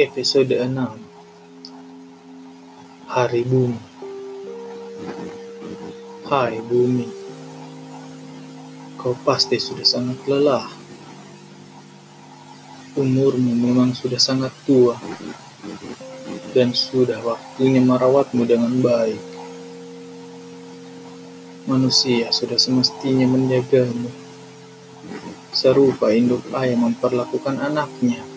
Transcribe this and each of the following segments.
Episode 6 Hari Bumi. Hai Bumi. Kau pasti sudah sangat lelah. Umurmu memang sudah sangat tua. Dan sudah waktunya merawatmu dengan baik. Manusia sudah semestinya menjagamu. Serupa induk ayam memperlakukan anaknya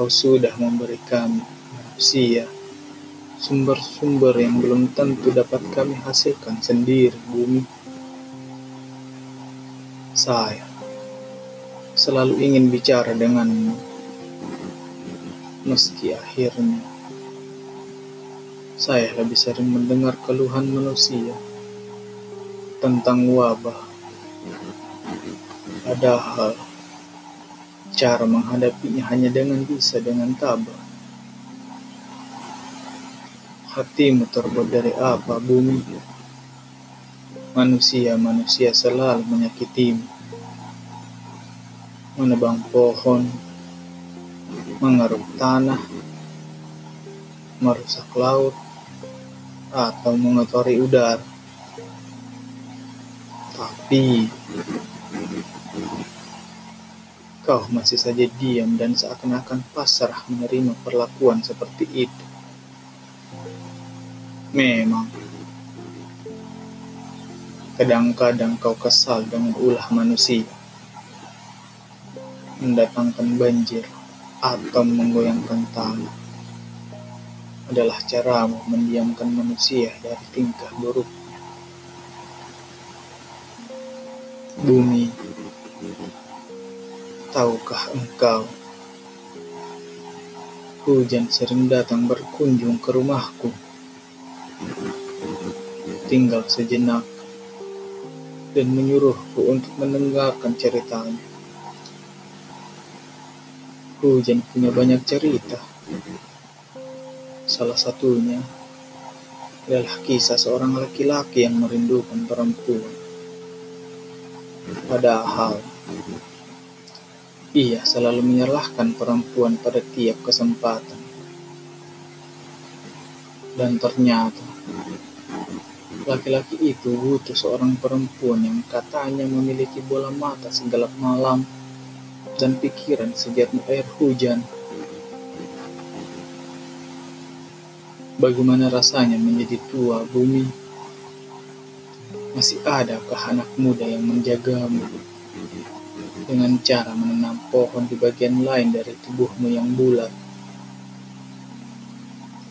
Kau sudah memberi kami, manusia, sumber-sumber yang belum tentu dapat kami hasilkan sendiri, bumi. Saya selalu ingin bicara denganmu, meski akhirnya saya lebih sering mendengar keluhan manusia tentang wabah. Padahal Cara menghadapinya hanya dengan bisa dengan tabah. Hatimu terbuat dari apa, bumi? Manusia-manusia selalu menyakitimu. Menebang pohon, mengeruk tanah, merusak laut, atau mengotori udara. Tapi Kau masih saja diam dan seakan-akan pasrah menerima perlakuan seperti itu. Memang, kadang-kadang kau kesal dengan ulah manusia, mendatangkan banjir atau menggoyangkan tanah adalah caramu mendiamkan manusia dari tingkah buruknya. Bumi Tahukah engkau, hujan sering datang berkunjung ke rumahku. Tinggal sejenak dan menyuruhku untuk mendengarkan ceritanya. Hujan punya banyak cerita. Salah satunya adalah kisah seorang laki-laki yang merindukan perempuan. Padahal ia selalu menyalahkan perempuan pada tiap kesempatan. Dan ternyata, laki-laki itu butuh seorang perempuan yang katanya memiliki bola mata segelap malam dan pikiran sejernih air hujan. Bagaimana rasanya menjadi tua bumi? Masih adakah anak muda yang menjagamu? Dengan cara menanam pohon di bagian lain dari tubuhmu yang bulat.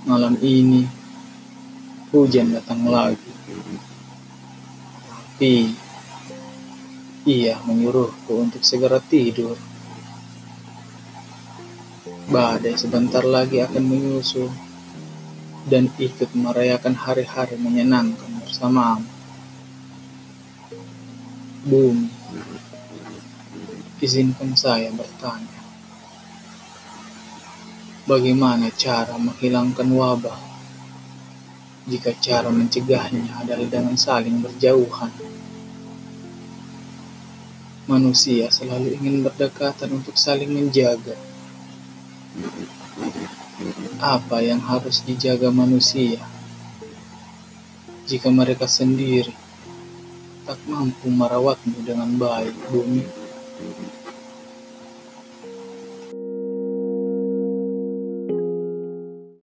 Malam ini, hujan datang lagi. Tapi, ia menyuruhku untuk segera tidur. Badai sebentar lagi akan menyusul dan ikut merayakan hari-hari menyenangkan bersamamu. Bumi Izinkan saya bertanya, bagaimana cara menghilangkan wabah jika cara mencegahnya adalah dengan saling berjauhan? Manusia selalu ingin berdekatan untuk saling menjaga. Apa yang harus dijaga manusia jika mereka sendiri tak mampu merawatmu dengan baik, bumi?